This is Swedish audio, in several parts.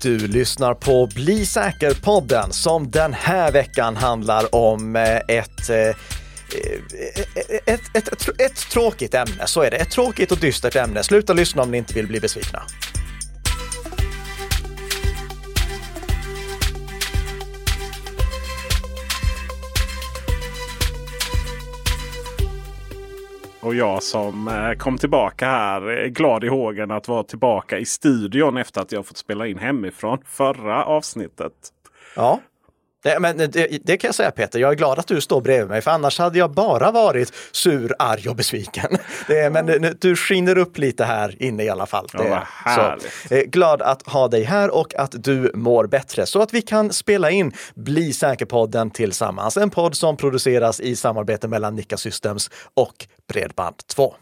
Du lyssnar på Bli säker-podden som den här veckan handlar om eh, ett eh, eh, ett, ett, ett, ett, tråkigt ämne, så är det. Ett tråkigt och dystert ämne. Sluta lyssna om ni inte vill bli besvikna. Och jag som eh, kom tillbaka här eh, glad i hågen att vara tillbaka i studion efter att jag fått spela in hemifrån förra avsnittet. Ja, det, men det, det, kan jag säga Peter, jag är glad att du står bredvid mig för annars hade jag bara varit sur, arg och besviken. Det, men du skiner upp lite här inne i alla fall. Det, ja, så, eh, glad att ha dig här och att du mår bättre så att vi kan spela in Bli säker-podden tillsammans. En podd som produceras i samarbete mellan Nika Systems och Bredband2.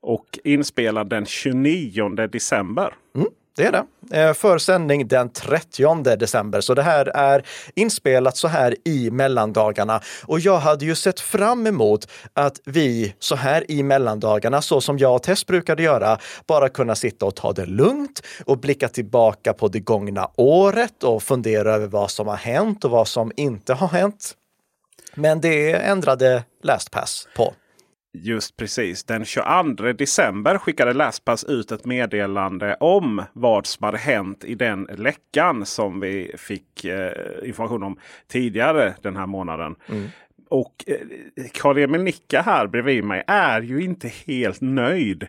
Och inspelad den 29 december. Mm. Det är det. Eh, för sändning den 30 december. Så det här är inspelat så här i mellandagarna. Och jag hade ju sett fram emot att vi så här i mellandagarna, så som jag och Tess brukade göra, bara kunna sitta och ta det lugnt och blicka tillbaka på det gångna året och fundera över vad som har hänt och vad som inte har hänt. Men det ändrade LastPass på. Just precis. Den 22 december skickade LastPass ut ett meddelande om vad som hade hänt i den läckan som vi fick eh, information om tidigare den här månaden. Mm. Och eh, Karl-Emil Nicka här bredvid mig är ju inte helt nöjd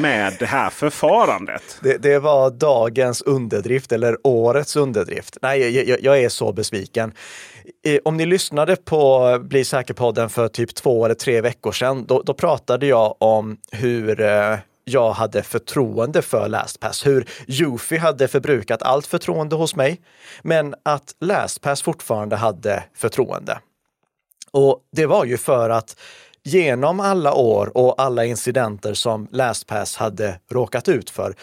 med det här förfarandet. Det, det var dagens underdrift eller årets underdrift. Nej, jag, jag är så besviken. Om ni lyssnade på Bli säker-podden för typ två eller tre veckor sedan, då, då pratade jag om hur eh, jag hade förtroende för LastPass, hur Jufi hade förbrukat allt förtroende hos mig, men att LastPass fortfarande hade förtroende. Och det var ju för att genom alla år och alla incidenter som LastPass hade råkat ut för,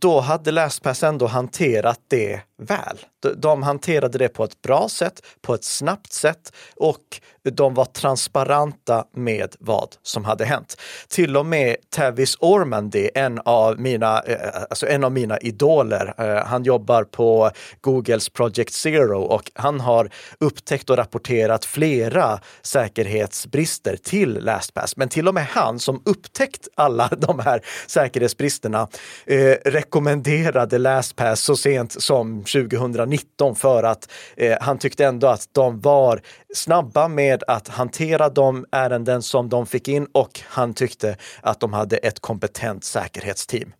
då hade LastPass ändå hanterat det väl. De hanterade det på ett bra sätt, på ett snabbt sätt och de var transparenta med vad som hade hänt. Till och med Tavis Ormandy, en av mina, eh, alltså en av mina idoler, eh, han jobbar på Googles Project Zero och han har upptäckt och rapporterat flera säkerhetsbrister till LastPass. Men till och med han som upptäckt alla de här säkerhetsbristerna eh, rekommenderade LastPass så sent som 2019 för att eh, han tyckte ändå att de var snabba med att hantera de ärenden som de fick in och han tyckte att de hade ett kompetent säkerhetsteam.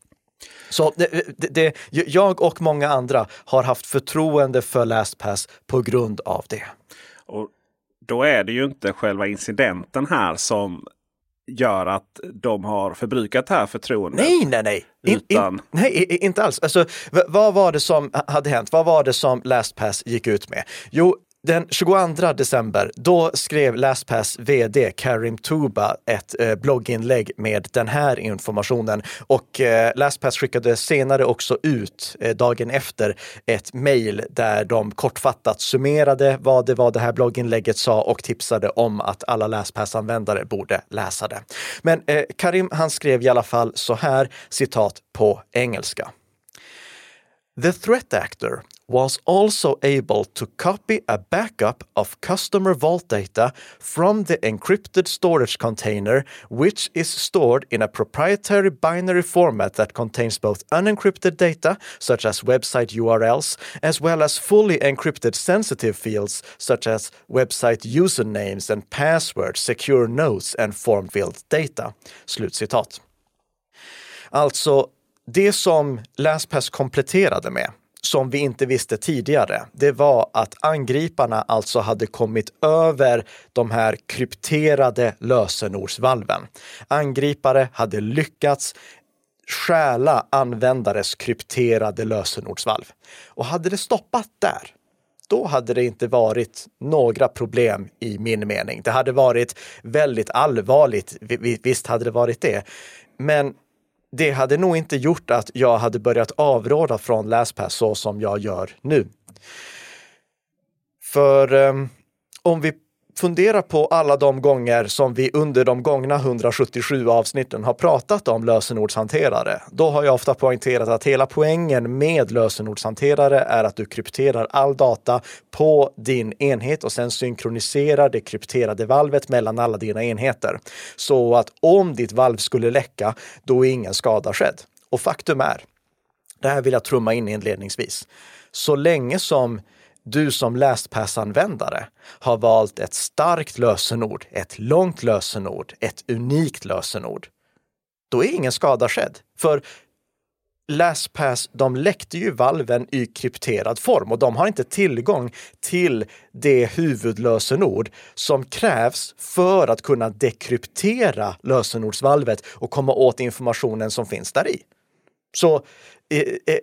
Så det, det, det, jag och många andra har haft förtroende för LastPass på grund av det. Och då är det ju inte själva incidenten här som gör att de har förbrukat det här förtroendet. Nej, nej, nej. Utan... In, nej, inte alls. Alltså, vad var det som hade hänt? Vad var det som LastPass gick ut med? Jo, den 22 december, då skrev LastPass vd Karim Tuba ett eh, blogginlägg med den här informationen och eh, LastPass skickade senare också ut eh, dagen efter ett mejl där de kortfattat summerade vad det var det här blogginlägget sa och tipsade om att alla LastPass-användare borde läsa det. Men eh, Karim, han skrev i alla fall så här, citat på engelska. The threat actor was also able to copy a backup of customer vault data from the encrypted storage container, which is stored in a proprietary binary format that contains both unencrypted data, such as website URLs, as well as fully encrypted sensitive fields, such as website usernames and passwords, secure notes and form field data. Slutcitat. Alltså, det som LastPass kompletterade med som vi inte visste tidigare, det var att angriparna alltså hade kommit över de här krypterade lösenordsvalven. Angripare hade lyckats stjäla användares krypterade lösenordsvalv. Och hade det stoppat där, då hade det inte varit några problem i min mening. Det hade varit väldigt allvarligt. Visst hade det varit det. Men det hade nog inte gjort att jag hade börjat avråda från LastPass så som jag gör nu. För um, om vi fundera på alla de gånger som vi under de gångna 177 avsnitten har pratat om lösenordshanterare. Då har jag ofta poängterat att hela poängen med lösenordshanterare är att du krypterar all data på din enhet och sen synkroniserar det krypterade valvet mellan alla dina enheter. Så att om ditt valv skulle läcka, då är ingen skada skedd. Och faktum är, det här vill jag trumma in inledningsvis, så länge som du som LastPass-användare har valt ett starkt lösenord, ett långt lösenord, ett unikt lösenord, då är ingen skada skedd. För LastPass, de läckte ju valven i krypterad form och de har inte tillgång till det huvudlösenord som krävs för att kunna dekryptera lösenordsvalvet och komma åt informationen som finns där i. Så Eh, eh,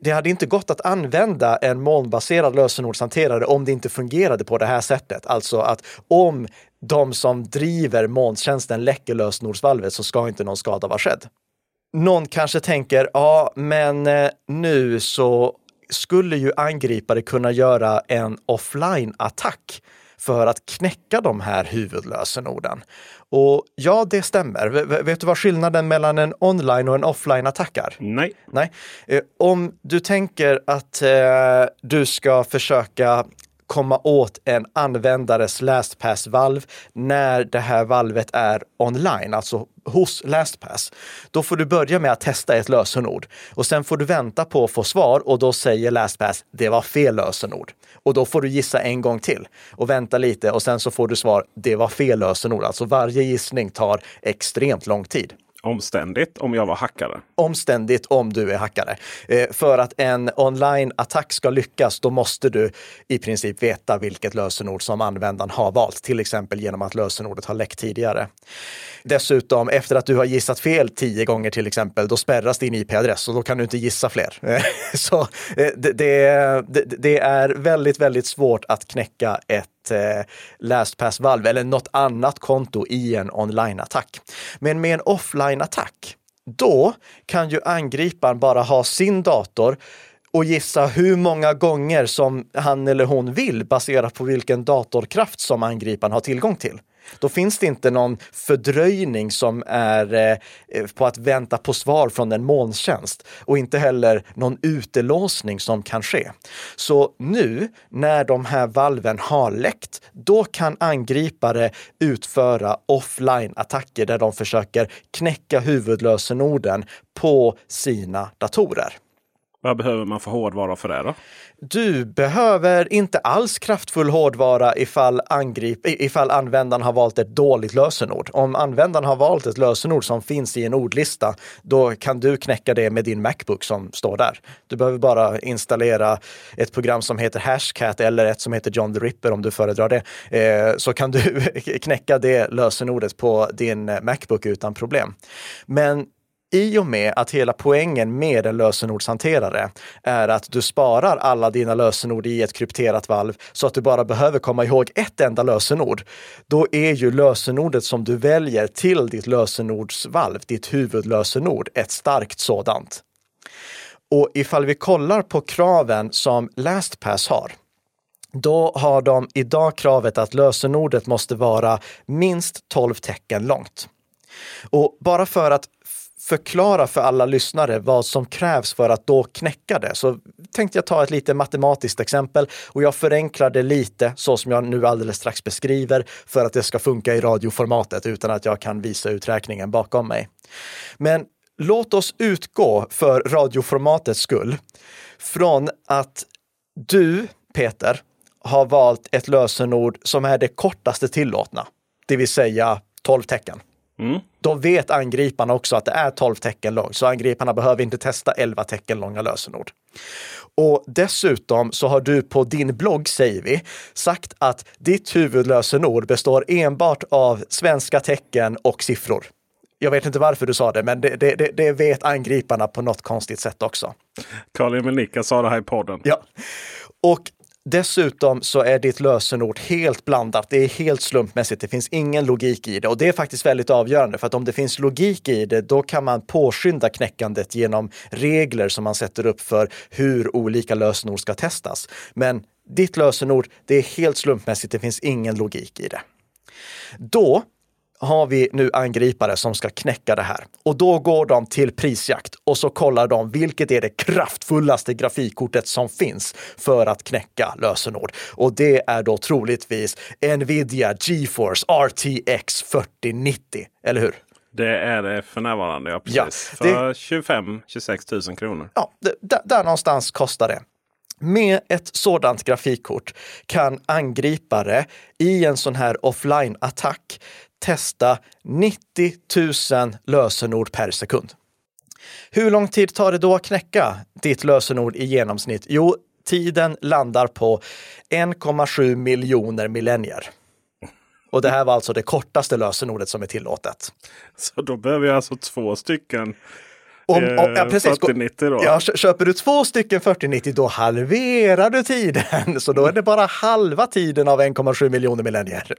det hade inte gått att använda en molnbaserad lösenordshanterare om det inte fungerade på det här sättet. Alltså att om de som driver molntjänsten läcker lösenordsvalvet så ska inte någon skada vara skedd. Någon kanske tänker, ja, men eh, nu så skulle ju angripare kunna göra en offline-attack för att knäcka de här huvudlösenorden. Och ja, det stämmer. V vet du vad skillnaden mellan en online och en offline-attack är? Nej. Nej. Eh, om du tänker att eh, du ska försöka komma åt en användares LastPass-valv när det här valvet är online, alltså hos LastPass. Då får du börja med att testa ett lösenord och sen får du vänta på att få svar och då säger LastPass det var fel lösenord. Och då får du gissa en gång till och vänta lite och sen så får du svar det var fel lösenord. Alltså varje gissning tar extremt lång tid. Omständigt om jag var hackare. Omständigt om du är hackare. Eh, för att en online-attack ska lyckas, då måste du i princip veta vilket lösenord som användaren har valt, till exempel genom att lösenordet har läckt tidigare. Dessutom, efter att du har gissat fel tio gånger till exempel, då spärras din IP-adress och då kan du inte gissa fler. Eh, så eh, det, det, det är väldigt, väldigt svårt att knäcka ett eh, LastPass-valv eller något annat konto i en online-attack. Men med en offline-attack, då kan ju angriparen bara ha sin dator och gissa hur många gånger som han eller hon vill baserat på vilken datorkraft som angriparen har tillgång till. Då finns det inte någon fördröjning som är eh, på att vänta på svar från en molntjänst och inte heller någon utelåsning som kan ske. Så nu när de här valven har läckt, då kan angripare utföra offline-attacker där de försöker knäcka huvudlösenorden på sina datorer. Vad behöver man för hårdvara för det då? Du behöver inte alls kraftfull hårdvara ifall, angrip, ifall användaren har valt ett dåligt lösenord. Om användaren har valt ett lösenord som finns i en ordlista, då kan du knäcka det med din Macbook som står där. Du behöver bara installera ett program som heter Hashcat eller ett som heter John the Ripper om du föredrar det. Eh, så kan du knäcka det lösenordet på din Macbook utan problem. Men i och med att hela poängen med en lösenordshanterare är att du sparar alla dina lösenord i ett krypterat valv så att du bara behöver komma ihåg ett enda lösenord. Då är ju lösenordet som du väljer till ditt lösenordsvalv, ditt huvudlösenord, ett starkt sådant. Och ifall vi kollar på kraven som LastPass har, då har de idag kravet att lösenordet måste vara minst 12 tecken långt. Och bara för att förklara för alla lyssnare vad som krävs för att då knäcka det. Så tänkte jag ta ett lite matematiskt exempel och jag förenklar det lite så som jag nu alldeles strax beskriver för att det ska funka i radioformatet utan att jag kan visa uträkningen bakom mig. Men låt oss utgå för radioformatets skull från att du, Peter, har valt ett lösenord som är det kortaste tillåtna, det vill säga 12 tecken. Mm. Då vet angriparna också att det är 12 tecken långt, så angriparna behöver inte testa 11 tecken långa lösenord. Och dessutom så har du på din blogg, säger vi, sagt att ditt huvudlösenord består enbart av svenska tecken och siffror. Jag vet inte varför du sa det, men det, det, det vet angriparna på något konstigt sätt också. Karl-Emil Nicka sa det här i podden. Ja. Och Dessutom så är ditt lösenord helt blandat. Det är helt slumpmässigt. Det finns ingen logik i det och det är faktiskt väldigt avgörande för att om det finns logik i det, då kan man påskynda knäckandet genom regler som man sätter upp för hur olika lösenord ska testas. Men ditt lösenord, det är helt slumpmässigt. Det finns ingen logik i det. Då har vi nu angripare som ska knäcka det här. Och då går de till prisjakt och så kollar de vilket är det kraftfullaste grafikkortet som finns för att knäcka lösenord. Och det är då troligtvis Nvidia GeForce RTX 4090, eller hur? Det är det för närvarande, ja precis. Ja, för 25-26 000 kronor. Ja, det, där någonstans kostar det. Med ett sådant grafikkort kan angripare i en sån här offline-attack testa 90 000 lösenord per sekund. Hur lång tid tar det då att knäcka ditt lösenord i genomsnitt? Jo, tiden landar på 1,7 miljoner millennier. Och det här var alltså det kortaste lösenordet som är tillåtet. Så då behöver jag alltså två stycken om, om, ja, precis. 4090 då? Ja, köper du två stycken 4090 då halverar du tiden. Så då är det bara halva tiden av 1,7 miljoner millennier.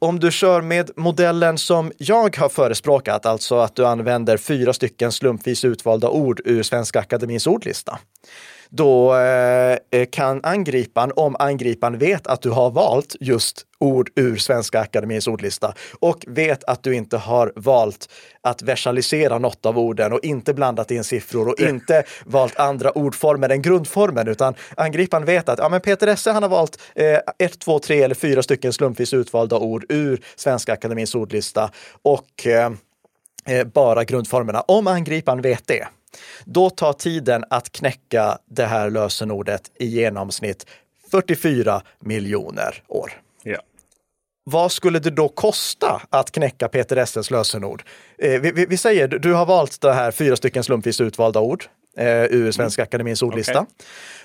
Om du kör med modellen som jag har förespråkat, alltså att du använder fyra stycken slumpvis utvalda ord ur Svenska Akademins ordlista, då eh, kan angriparen, om angriparen vet att du har valt just ord ur Svenska Akademins ordlista och vet att du inte har valt att versalisera något av orden och inte blandat in siffror och inte valt andra ordformer än grundformen, utan angriparen vet att ja, men Peter Esse han har valt eh, ett, två, tre eller fyra stycken slumpvis utvalda ord ur Svenska Akademins ordlista och eh, eh bara grundformerna. Om angriparen vet det, då tar tiden att knäcka det här lösenordet i genomsnitt 44 miljoner år. Ja. Vad skulle det då kosta att knäcka Peter Esses lösenord? Eh, vi, vi, vi, säger, du har valt det här fyra stycken slumpvis utvalda ord eh, ur Svenska mm. Akademins ordlista. Okay.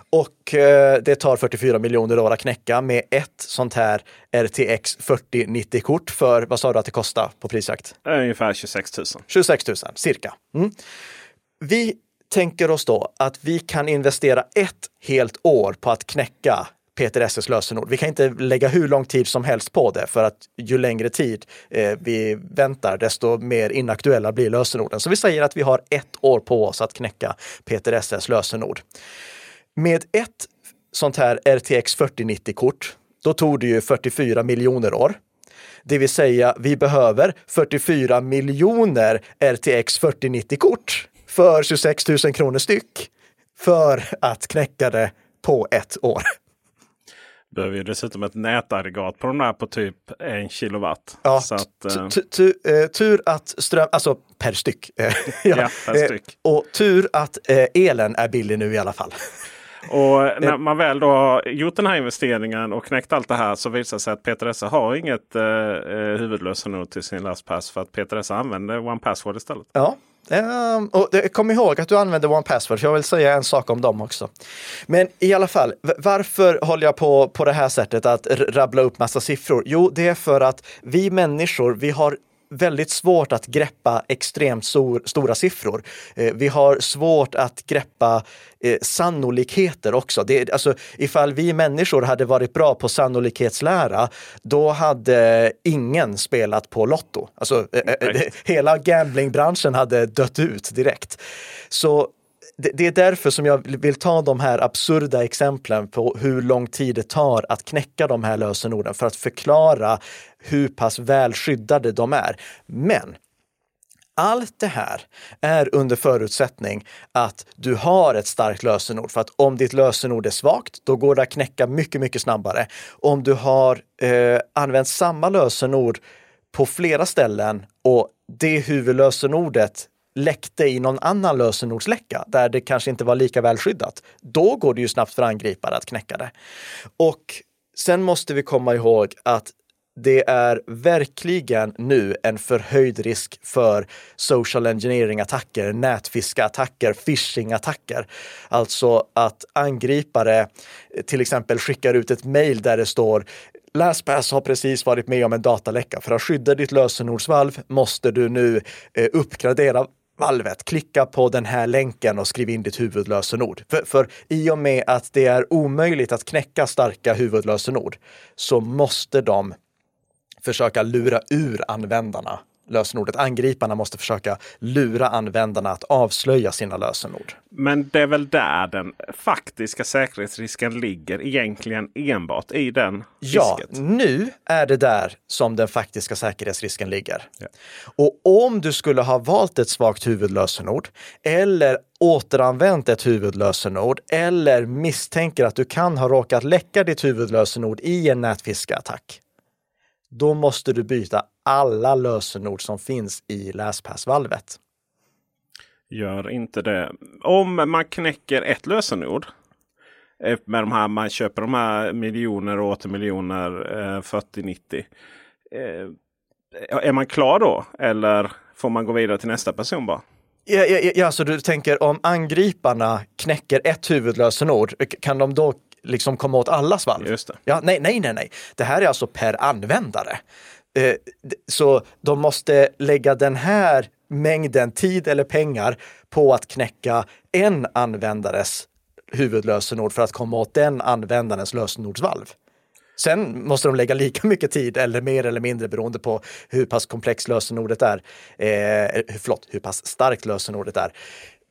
Och eh, det tar 44 miljoner år att knäcka med ett sånt här RTX 4090-kort för, vad sa du att det kostar på prisjakt? Ungefär 26 000. 26 000, cirka. Mm. Vi tänker oss då att vi kan investera ett helt år på att knäcka Peter Esses lösenord. Vi kan inte lägga hur lång tid som helst på det för att ju längre tid eh, vi väntar, desto mer inaktuella blir lösenorden. Så vi säger att vi har ett år på oss att knäcka Peter Esses lösenord. Med ett sånt här RTX 4090-kort, då tog det ju 44 miljoner år. Det vill säga, vi behöver 44 miljoner RTX 4090-kort för 26 000 kronor styck för att knäcka det på ett år. Behöver ju dessutom ett nätaggregat på de här på typ en kilowatt. Ja, så att, eh, eh, tur att ström, alltså per styck. ja, per eh, styck. Och tur att elen är billig nu i alla fall. Och när man väl då har gjort den här investeringen och knäckt allt det här så visar det sig att Peter Esse har inget eh, huvudlösenord till sin LastPass för att Peter Esse använder OnePassword istället. Ja, Um, och kom ihåg att du använder OnePassword, för jag vill säga en sak om dem också. Men i alla fall, varför håller jag på på det här sättet att rabbla upp massa siffror? Jo, det är för att vi människor, vi har väldigt svårt att greppa extremt stor, stora siffror. Eh, vi har svårt att greppa eh, sannolikheter också. Det, alltså, ifall vi människor hade varit bra på sannolikhetslära, då hade ingen spelat på Lotto. Alltså, eh, eh hela gamblingbranschen hade dött ut direkt. Så det, är därför som jag vill ta de här absurda exemplen på hur lång tid det tar att knäcka de här lösenorden för att förklara hur pass väl skyddade de är. Men allt det här är under förutsättning att du har ett starkt lösenord. För att om ditt lösenord är svagt, då går det att knäcka mycket, mycket snabbare. Om du har eh, använt samma lösenord på flera ställen och det huvudlösenordet läckte i någon annan lösenordsläcka där det kanske inte var lika väl skyddat, då går det ju snabbt för angripare att knäcka det. Och sen måste vi komma ihåg att det är verkligen nu en förhöjd risk för social engineering-attacker, nätfiskattacker, phishing-attacker. Alltså att angripare till exempel skickar ut ett mejl där det står LastPass har precis varit med om en dataläcka. För att skydda ditt lösenordsvalv måste du nu eh, uppgradera valvet, klicka på den här länken och skriv in ditt huvudlösenord. För, för i och med att det är omöjligt att knäcka starka huvudlösenord så måste de försöka lura ur användarna lösenordet. Angriparna måste försöka lura användarna att avslöja sina lösenord. Men det är väl där den faktiska säkerhetsrisken ligger egentligen enbart i den Ja, nu är det där som den faktiska säkerhetsrisken ligger. Ja. Och om du skulle ha valt ett svagt huvudlösenord eller återanvänt ett huvudlösenord eller misstänker att du kan ha råkat läcka ditt huvudlösenord i en nätfiskeattack då måste du byta alla lösenord som finns i LastPass-valvet. Gör inte det. Om man knäcker ett lösenord eh, med de här, man köper de här miljoner och åter miljoner eh, 4090. Eh, är man klar då? Eller får man gå vidare till nästa person bara? Ja, ja, ja, så du tänker om angriparna knäcker ett huvudlösenord, kan de då liksom komma åt allas valv. Ja, nej, nej, nej, nej. Det här är alltså per användare. Eh, så de måste lägga den här mängden tid eller pengar på att knäcka en användares huvudlösenord för att komma åt den användarens lösenordsvalv. Sen måste de lägga lika mycket tid eller mer eller mindre beroende på hur pass komplext lösenordet är. Eh, förlåt, hur pass starkt lösenordet är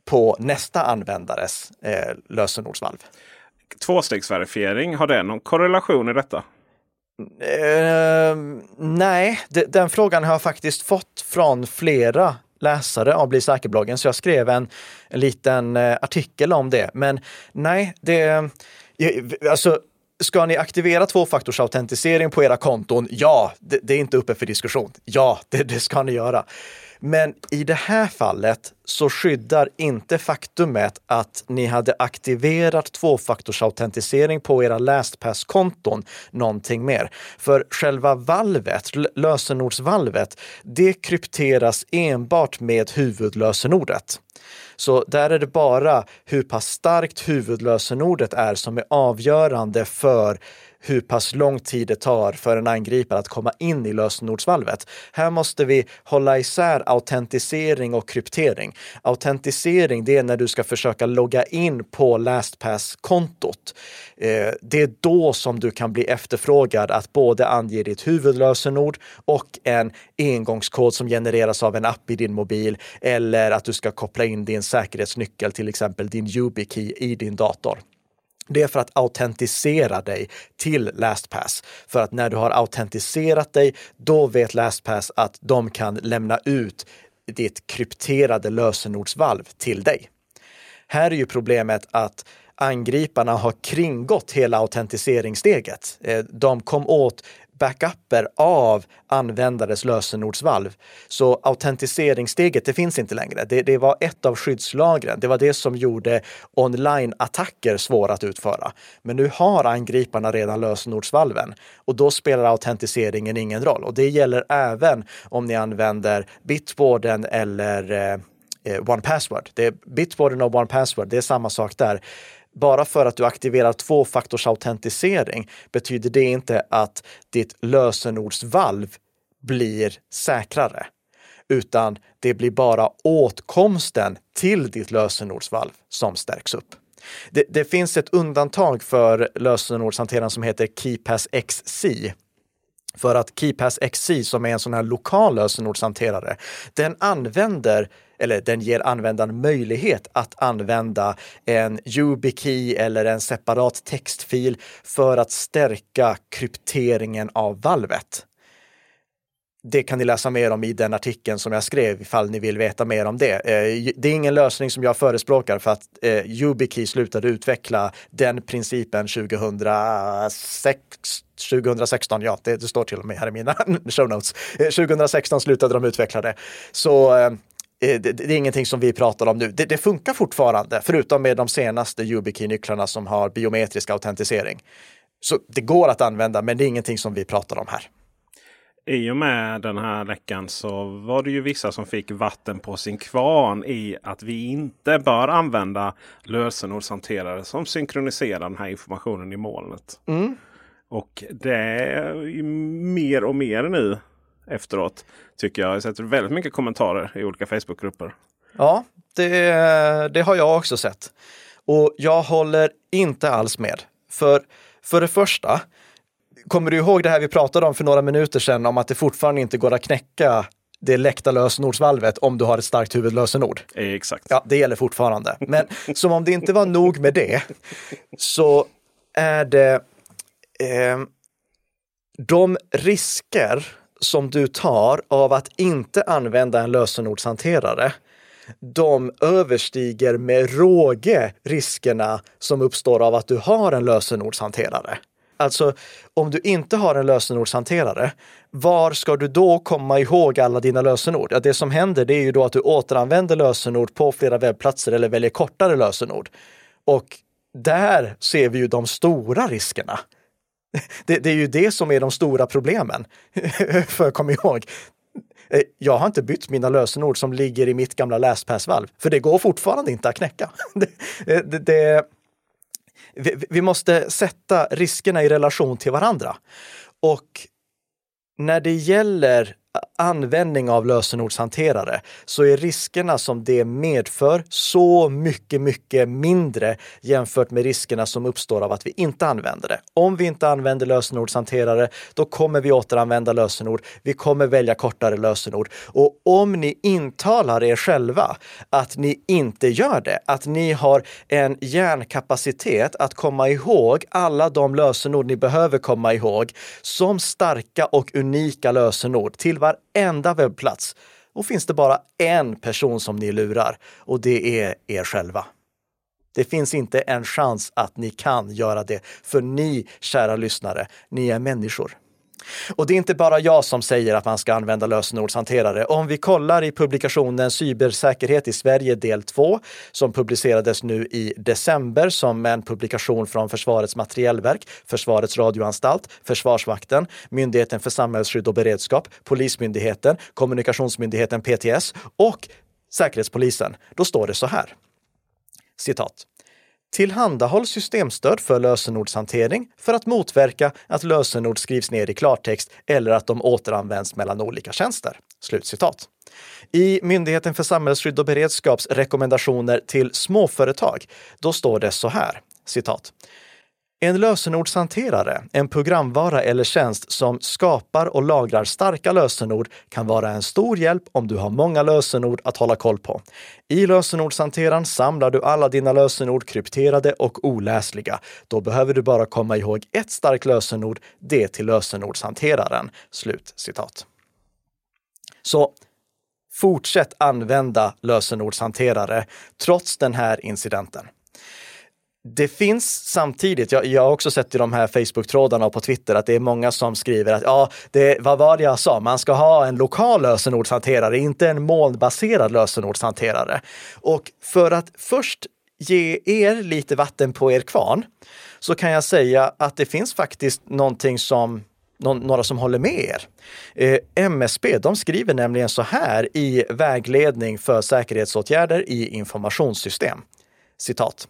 på nästa användares eh, lösenordsvalv tvåstegsverifiering, har det någon korrelation i detta? Uh, nej, den frågan har jag faktiskt fått från flera läsare av Bli säker-bloggen, så jag skrev en, en liten uh, artikel om det. Men nej, det... Eh, alltså, Ska ni aktivera tvåfaktorsautentisering på era konton? Ja, det, det, är inte uppe för diskussion. Ja, det, det ska ni göra. Men i det här fallet så skyddar inte faktumet att ni hade aktiverat tvåfaktorsautentisering på era LastPass-konton någonting mer. För själva valvet, lösenordsvalvet, det krypteras enbart med huvudlösenordet. Så där är det bara hur pass starkt huvudlösenordet är som är avgörande för hur pass lång tid det tar för en angripare att komma in i lösenordsvalvet. Här måste vi hålla isär autentisering och kryptering. Autentisering, det är när du ska försöka logga in på LastPass-kontot. Eh, det är då som du kan bli efterfrågad att både ange ditt huvudlösenord och en engångskod som genereras av en app i din mobil eller att du ska koppla in din säkerhetsnyckel, till exempel din YubiKey i din dator. Det är för att autentisera dig till LastPass. För att när du har autentiserat dig, då vet LastPass att de kan lämna ut ditt krypterade lösenordsvalv till dig. Här är ju problemet att angriparna har kringgått hela autentiseringssteget. Eh, de kom åt backuper av användares lösenordsvalv. Så autentiseringssteget, det finns inte längre. Det, det var ett av skyddslagren. Det var det som gjorde online-attacker svåra att utföra. Men nu har angriparna redan lösenordsvalven och då spelar autentiseringen ingen roll. Och det gäller även om ni använder Bitwarden eller eh, eh One Password. Det är Bitwarden och One Password, det är samma sak där bara för att du aktiverar tvåfaktorsautentisering betyder det inte att ditt lösenordsvalv blir säkrare, utan det blir bara åtkomsten till ditt lösenordsvalv som stärks upp. Det, det finns ett undantag för lösenordshanteraren som heter KeyPass XC. För att KeyPass XC, som är en sån här lokal lösenordshanterare, den använder eller den ger användaren möjlighet att använda en YubiKey eller en separat textfil för att stärka krypteringen av valvet. Det kan ni läsa mer om i den artikeln som jag skrev ifall ni vill veta mer om det. Eh, det är ingen lösning som jag förespråkar för att eh, YubiKey slutade utveckla den principen 2006 2016, ja, det, det, står till och med här i mina show notes. Eh, 2016 slutade de utveckla det. Så det, det, är ingenting som vi pratar om nu. Det, det funkar fortfarande, förutom med de senaste YubiKey-nycklarna som har biometrisk autentisering. Så det går att använda, men det är ingenting som vi pratar om här. I och med den här läckan så var det ju vissa som fick vatten på sin kvarn i att vi inte bör använda lösenordshanterare som synkroniserar den här informationen i molnet. Mm. Och det är mer och mer nu efteråt. Tycker jag. Jag har sett väldigt mycket kommentarer i olika Facebookgrupper. Ja, det, det har jag också sett. Och jag håller inte alls med. För, för det första, kommer du ihåg det här vi pratade om för några minuter sedan om att det fortfarande inte går att knäcka det läckta lösenordsvalvet om du har ett starkt huvudlösenord. Exakt. Ja, det gäller fortfarande. Men som om det inte var nog med det, så är det eh, de risker som du tar av att inte använda en lösenordshanterare, de överstiger med råge riskerna som uppstår av att du har en lösenordshanterare. Alltså, om du inte har en lösenordshanterare, var ska du då komma ihåg alla dina lösenord? Ja, det som händer det är ju då att du återanvänder lösenord på flera webbplatser eller väljer kortare lösenord. Och där ser vi ju de stora riskerna. Det, det är ju det som är de stora problemen. För kom ihåg, eh, jag har inte bytt mina lösenord som ligger i mitt gamla LastPass-valv, för det går fortfarande inte att knäcka. Det, det, det, vi, vi måste sätta riskerna i relation till varandra. Och när det gäller användning av lösenordshanterare så är riskerna som det medför så mycket, mycket mindre jämfört med riskerna som uppstår av att vi inte använder det. Om vi inte använder lösenordshanterare, då kommer vi återanvända lösenord. Vi kommer välja kortare lösenord. Och om ni intalar er själva att ni inte gör det, att ni har en hjärnkapacitet att komma ihåg alla de lösenord ni behöver komma ihåg som starka och unika lösenord till varenda webbplats. Och finns det bara en person som ni lurar och det är er själva. Det finns inte en chans att ni kan göra det, för ni, kära lyssnare, ni är människor. Och det är inte bara jag som säger att man ska använda lösenordshanterare. Om vi kollar i publikationen Cybersäkerhet i Sverige del 2 som publicerades nu i december som en publikation från Försvarets materielverk, Försvarets radioanstalt, Försvarsmakten, Myndigheten för samhällsskydd och beredskap, Polismyndigheten, Kommunikationsmyndigheten PTS och Säkerhetspolisen. Då står det så här. Citat Tillhandahåll systemstöd för lösenordshantering för att motverka att lösenord skrivs ner i klartext eller att de återanvänds mellan olika tjänster. Slutcitat. I Myndigheten för samhällsskydd och beredskaps rekommendationer till småföretag, då står det så här, citat. En lösenordshanterare, en programvara eller tjänst som skapar och lagrar starka lösenord kan vara en stor hjälp om du har många lösenord att hålla koll på. I lösenordshanteraren samlar du alla dina lösenord krypterade och oläsliga. Då behöver du bara komma ihåg ett starkt lösenord, det till lösenordshanteraren. Slut citat. Så fortsätt använda lösenordshanterare trots den här incidenten det finns samtidigt, jag, jag har också sett i de här Facebook-trådarna och på Twitter att det är många som skriver att ja, det, vad var det jag sa, man ska ha en lokal lösenordshanterare, inte en molnbaserad lösenordshanterare. Och för att först ge er lite vatten på er kvarn så kan jag säga att det finns faktiskt någonting som några som håller med er. Eh, MSB, de skriver nämligen så här i Vägledning för säkerhetsåtgärder i informationssystem. Citat.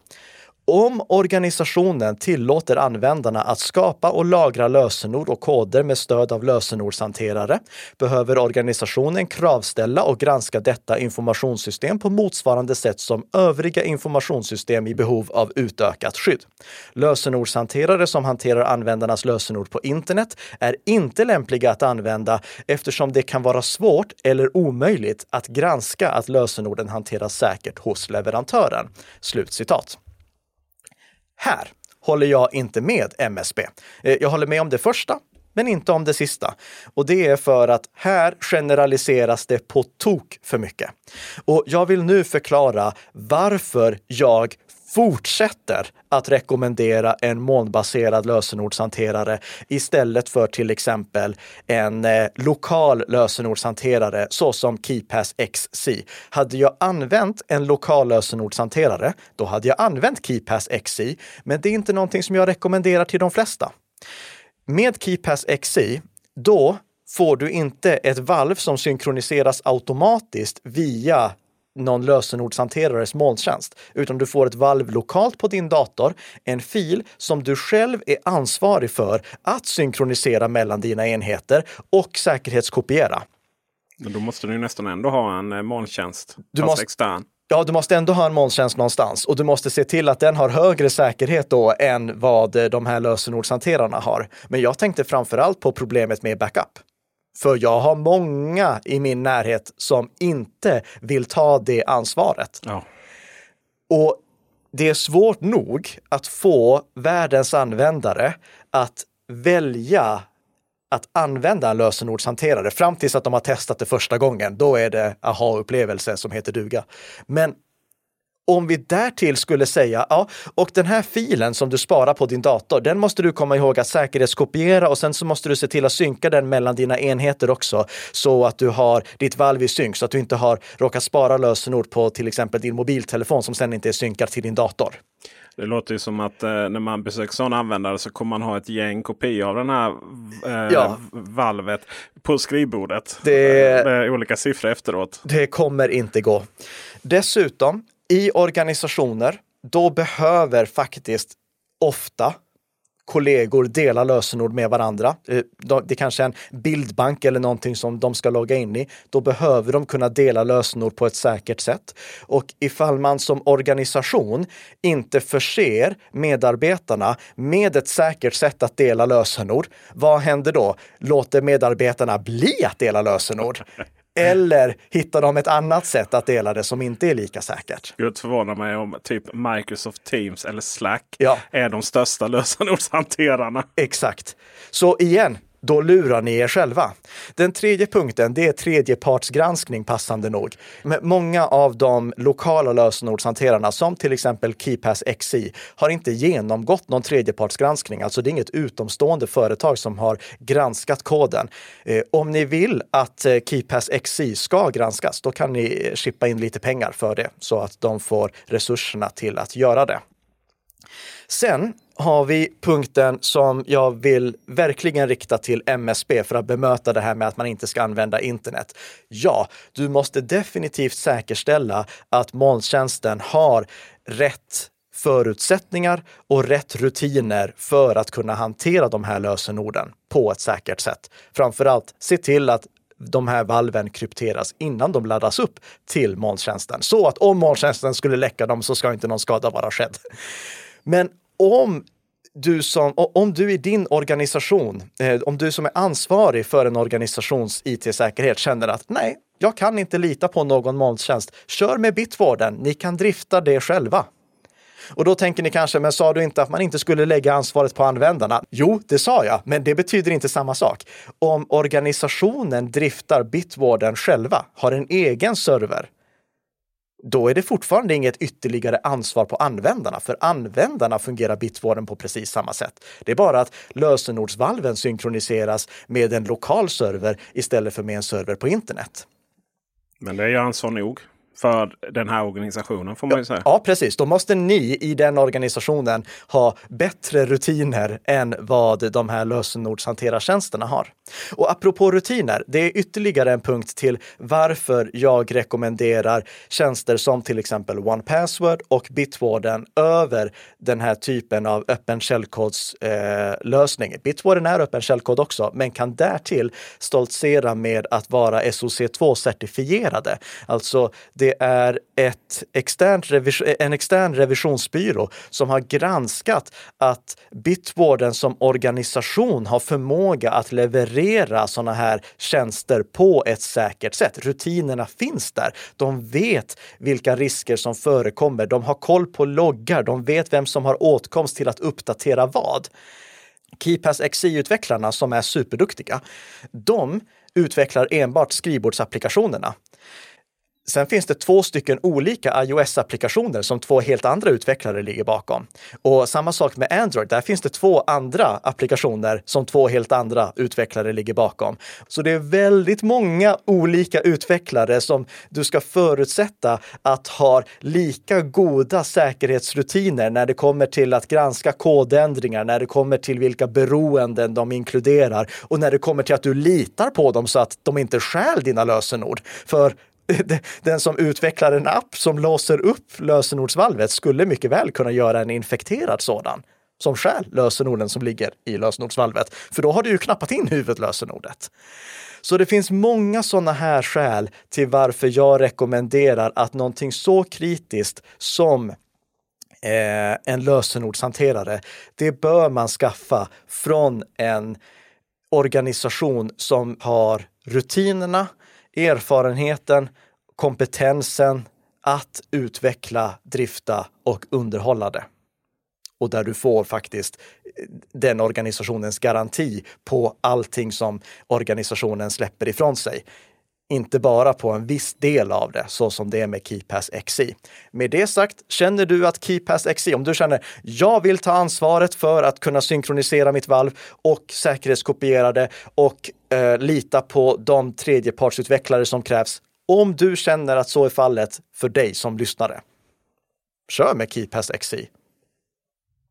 Om organisationen tillåter användarna att skapa och lagra lösenord och koder med stöd av lösenordshanterare behöver organisationen kravställa och granska detta informationssystem på motsvarande sätt som övriga informationssystem i behov av utökat skydd. Lösenordshanterare som hanterar användarnas lösenord på internet är inte lämpliga att använda eftersom det kan vara svårt eller omöjligt att granska att lösenorden hanteras säkert hos leverantören.” Slutcitat. Här håller jag inte med MSB. Eh, jag håller med om det första, men inte om det sista. Och det är för att här generaliseras det på tok för mycket. Och jag vill nu förklara varför jag fortsätter att rekommendera en molnbaserad lösenordshanterare istället för till exempel en eh, lokal lösenordshanterare såsom KeyPass XC. Hade jag använt en lokal lösenordshanterare, då hade jag använt KeyPass XC, men det är inte någonting som jag rekommenderar till de flesta. Med KeyPass XC, då får du inte ett valv som synkroniseras automatiskt via någon lösenordshanterares molntjänst, utan du får ett valv lokalt på din dator, en fil som du själv är ansvarig för att synkronisera mellan dina enheter och säkerhetskopiera. Men då måste du nästan ändå ha en eh, molntjänst, du fast måste, extern. Ja, du måste ändå ha en molntjänst någonstans och du måste se till att den har högre säkerhet då än vad eh, de här lösenordshanterarna har. Men jag tänkte framför allt på problemet med backup. För jag har många i min närhet som inte vill ta det ansvaret. Ja. Och det är svårt nog att få världens användare att välja att använda en lösenordshanterare fram tills att de har testat det första gången. Då är det aha-upplevelse som heter duga. Men om vi därtill skulle säga, ja, och den här filen som du sparar på din dator, den måste du komma ihåg att säkerhetskopiera och sen så måste du se till att synka den mellan dina enheter också så att du har ditt valv i synk så att du inte har råkat spara lösenord på till exempel din mobiltelefon som sen inte är synkad till din dator. Det låter ju som att eh, när man besöker sådana användare så kommer man ha ett gäng kopior av den här eh, ja. valvet på skrivbordet. Det, med olika siffror efteråt. Det kommer inte gå. Dessutom, i organisationer, då behöver faktiskt ofta kollegor dela lösenord med varandra. Eh, det kanske är en bildbank eller någonting som de ska logga in i. Då behöver de kunna dela lösenord på ett säkert sätt. Och ifall man som organisation inte förser medarbetarna med ett säkert sätt att dela lösenord, vad händer då? Låter medarbetarna bli att dela lösenord? Eller hittar de ett annat sätt att dela det som inte är lika säkert? Gud förvånar mig om typ Microsoft Teams eller Slack ja. är de största lösenordshanterarna. Exakt. Så igen, då lurar ni er själva. Den tredje punkten, det är tredjepartsgranskning passande nog. Men många av de lokala lösenordshanterarna, som till exempel KeyPass XI, har inte genomgått någon tredjepartsgranskning. Alltså det är inget utomstående företag som har granskat koden. Eh, om ni vill att eh, KeyPass XI ska granskas, då kan ni eh, chippa in lite pengar för det så att de får resurserna till att göra det. Sen har vi punkten som jag vill verkligen rikta till MSB för att bemöta det här med att man inte ska använda internet. Ja, du måste definitivt säkerställa att molntjänsten har rätt förutsättningar och rätt rutiner för att kunna hantera de här lösenorden på ett säkert sätt. Framförallt se till att de här valven krypteras innan de laddas upp till molntjänsten. Så att om molntjänsten skulle läcka dem så ska inte någon skada vara skedd. Men om du som, om du i din organisation, eh, om du som är ansvarig för en organisations it-säkerhet känner att nej, jag kan inte lita på någon molntjänst. Kör med Bitwarden, ni kan drifta det själva. Och då tänker ni kanske, men sa du inte att man inte skulle lägga ansvaret på användarna? Jo, det sa jag, men det betyder inte samma sak. Om organisationen driftar Bitwarden själva, har en egen server, då är det fortfarande inget ytterligare ansvar på användarna, för användarna fungerar Bitwarden på precis samma sätt. Det är bara att lösenordsvalven synkroniseras med en lokal server istället för med en server på internet. Men det är ju ansvar nog för den här organisationen får man ju säga. Ja, precis. Då måste ni i den organisationen ha bättre rutiner än vad de här lösenordshanterartjänsterna har. Och apropå rutiner, det är ytterligare en punkt till varför jag rekommenderar tjänster som till exempel OnePassword och Bitwarden över den här typen av öppen källkodslösning. Eh, Bitwarden är öppen källkod också, men kan därtill stoltsera med att vara SOC2-certifierade. Alltså det är ett externt eh, en extern revisionsbyrå som har granskat att Bitwarden som organisation har förmåga att leverera sådana här tjänster på ett säkert sätt. Rutinerna finns där. De vet vilka risker som förekommer. De har koll på loggar. De vet vem som har åtkomst till att uppdatera vad. KeyPass XI-utvecklarna som är superduktiga, de utvecklar enbart skrivbordsapplikationerna. Sen finns det två stycken olika iOS-applikationer som två helt andra utvecklare ligger bakom. Och samma sak med Android, där finns det två andra applikationer som två helt andra utvecklare ligger bakom. Så det är väldigt många olika utvecklare som du ska förutsätta att har lika goda säkerhetsrutiner när det kommer till att granska kodändringar, när det kommer till vilka beroenden de inkluderar och när det kommer till att du litar på dem så att de inte stjäl dina lösenord. För den som utvecklar en app som låser upp lösenordsvalvet skulle mycket väl kunna göra en infekterad sådan. som stjäl lösenorden som ligger i lösenordsvalvet. För då har du ju knappat in huvudlösenordet. Så det finns många sådana här skäl till varför jag rekommenderar att någonting så kritiskt som eh, en lösenordshanterare, det bör man skaffa från en organisation som har rutinerna, erfarenheten, kompetensen att utveckla, drifta och underhålla det. Och där du får faktiskt eh, den organisationens garanti på allting som organisationen släpper ifrån sig. Inte bara på en viss del av det, så som det är med KeyPass XI. Med det sagt, känner du att KeyPass XI, om du känner jag vill ta ansvaret för att kunna synkronisera mitt valv och säkerhetskopiera det och eh, lita på de tredjepartsutvecklare som krävs. Om du känner att så är fallet för dig som lyssnare, kör med KeyPass XI.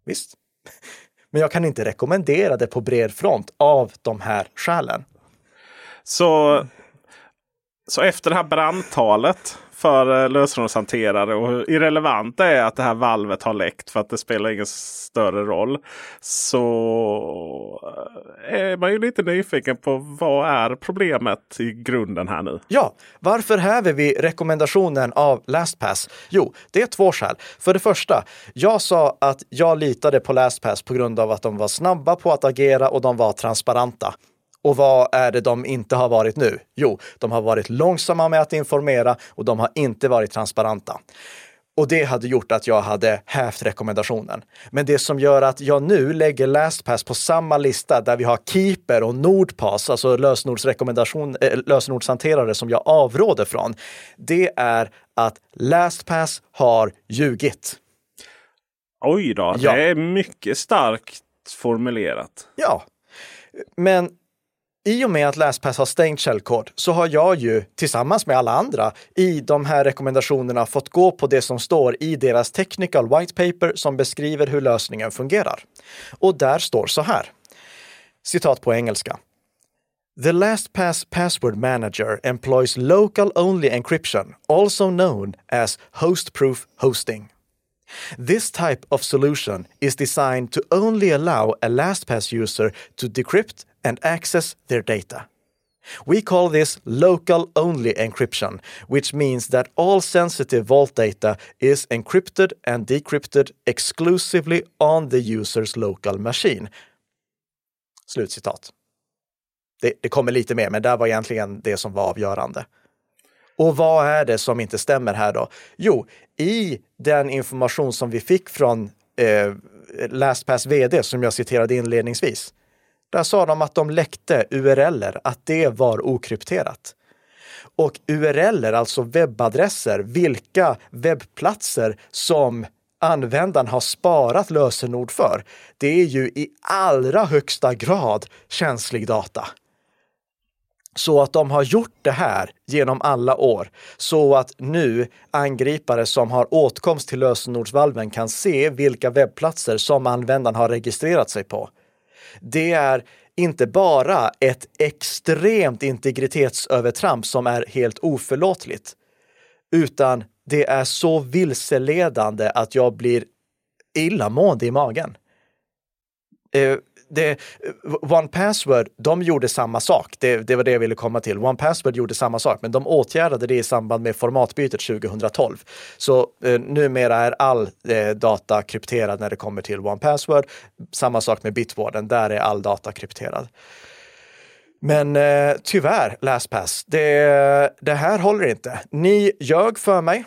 Visst. Men jag kan inte rekommendera det på bred front av de här skälen. Så, så efter det här brandtalet för eh, lösenordshanterare och hur irrelevant det är att det här valvet har läckt för att det spelar ingen större roll. Så eh, är man ju lite nyfiken på vad är problemet i grunden här nu? Ja, varför häver vi rekommendationen av LastPass? Jo, det är två skäl. För det första, jag sa att jag litade på LastPass på grund av att de var snabba på att agera och de var transparenta. Och vad är det de inte har varit nu? Jo, de har varit långsamma med att informera och de har inte varit transparenta. Och det hade gjort att jag hade hävt rekommendationen. Men det som gör att jag nu lägger LastPass på samma lista där vi har Keeper och Nordpass, alltså lösenordsrekommendation, äh, lösenordshanterare som jag avråder från, det är att LastPass har ljugit. Oj då, ja. det är mycket starkt formulerat. Ja, men i och med att LastPass har stängt källkod så har jag ju tillsammans med alla andra i de här rekommendationerna fått gå på det som står i deras technical white paper som beskriver hur lösningen fungerar. Och där står så här. Citat på engelska. The LastPass password manager employs local only encryption, also known as host-proof hosting. This type of solution is designed to only allow a LastPass user to decrypt and access their data. We call this local only encryption, which means that all sensitive vault data is encrypted and decrypted exclusively on the user's local machine. Slutcitat. Det, det kommer lite mer, men det var egentligen det som var avgörande. Och vad är det som inte stämmer här då? Jo, i den information som vi fick från eh, LastPass vd som jag citerade inledningsvis, där sa de att de läckte URLer, att det var okrypterat. Och URLer, alltså webbadresser, vilka webbplatser som användaren har sparat lösenord för, det är ju i allra högsta grad känslig data. Så att de har gjort det här genom alla år så att nu angripare som har åtkomst till lösenordsvalven kan se vilka webbplatser som användaren har registrerat sig på det är inte bara ett extremt integritetsövertramp som är helt oförlåtligt, utan det är så vilseledande att jag blir illamående i magen. Eh, det, eh, One Password, de gjorde samma sak. Det, det, var det jag ville komma till. One Password gjorde samma sak, men de åtgärdade det i samband med formatbytet 2012. Så eh, numera är all eh, data krypterad när det kommer till One Password. Samma sak med Bitwarden, där är all data krypterad. Men eh, tyvärr, LastPass, det, det här håller inte. Ni ljög för mig.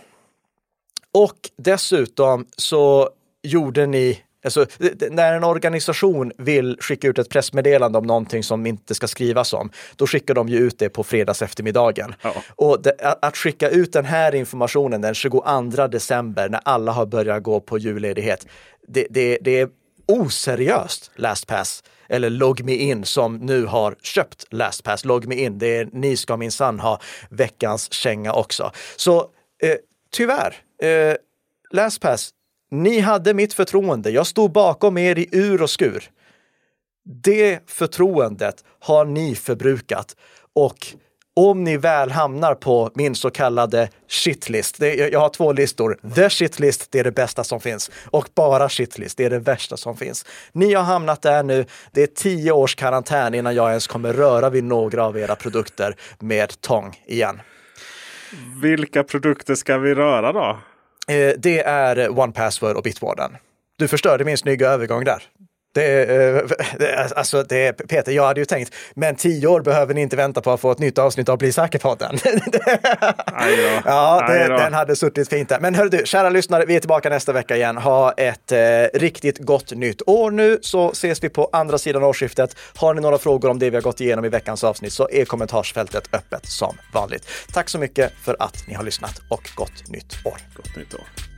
Och dessutom så gjorde ni Alltså, när en organisation vill skicka ut ett pressmeddelande om någonting som inte ska skrivas om, då skickar de ju ut det på fredags eftermiddagen. Ja. Och det, att skicka ut den här informationen den 22 december när alla har börjat gå på julledighet, det, det, det är oseriöst LastPass eller LogMeIn som nu har köpt LastPass. LogMeIn, det är, ni ska minsann ha veckans känga också. Så eh, tyvärr, eh, LastPass, ni hade mitt förtroende. Jag stod bakom er i ur och skur. Det förtroendet har ni förbrukat och om ni väl hamnar på min så kallade shitlist. Det, jag har två listor. The shitlist, det är det bästa som finns. Och bara shitlist, det är det värsta som finns. Ni har hamnat där nu. Det är tio års karantän innan jag ens kommer röra vid några av era produkter med tång igen. Vilka produkter ska vi röra då? Eh, det är One Password och Bitwarden. Du förstörde min snygga övergång där. Det, eh, alltså det, Peter, jag hade ju tänkt, men tio år behöver ni inte vänta på att få ett nytt avsnitt av Bli säker-podden. ja, det, den hade suttit fint där. Men hör du, kära lyssnare, vi är tillbaka nästa vecka igen. Ha ett eh, riktigt gott nytt år nu, så ses vi på andra sidan årsskiftet. Har ni några frågor om det vi har gått igenom i veckans avsnitt så är kommentarsfältet öppet som vanligt. Tack så mycket för att ni har lyssnat och gott nytt år. Gott nytt år.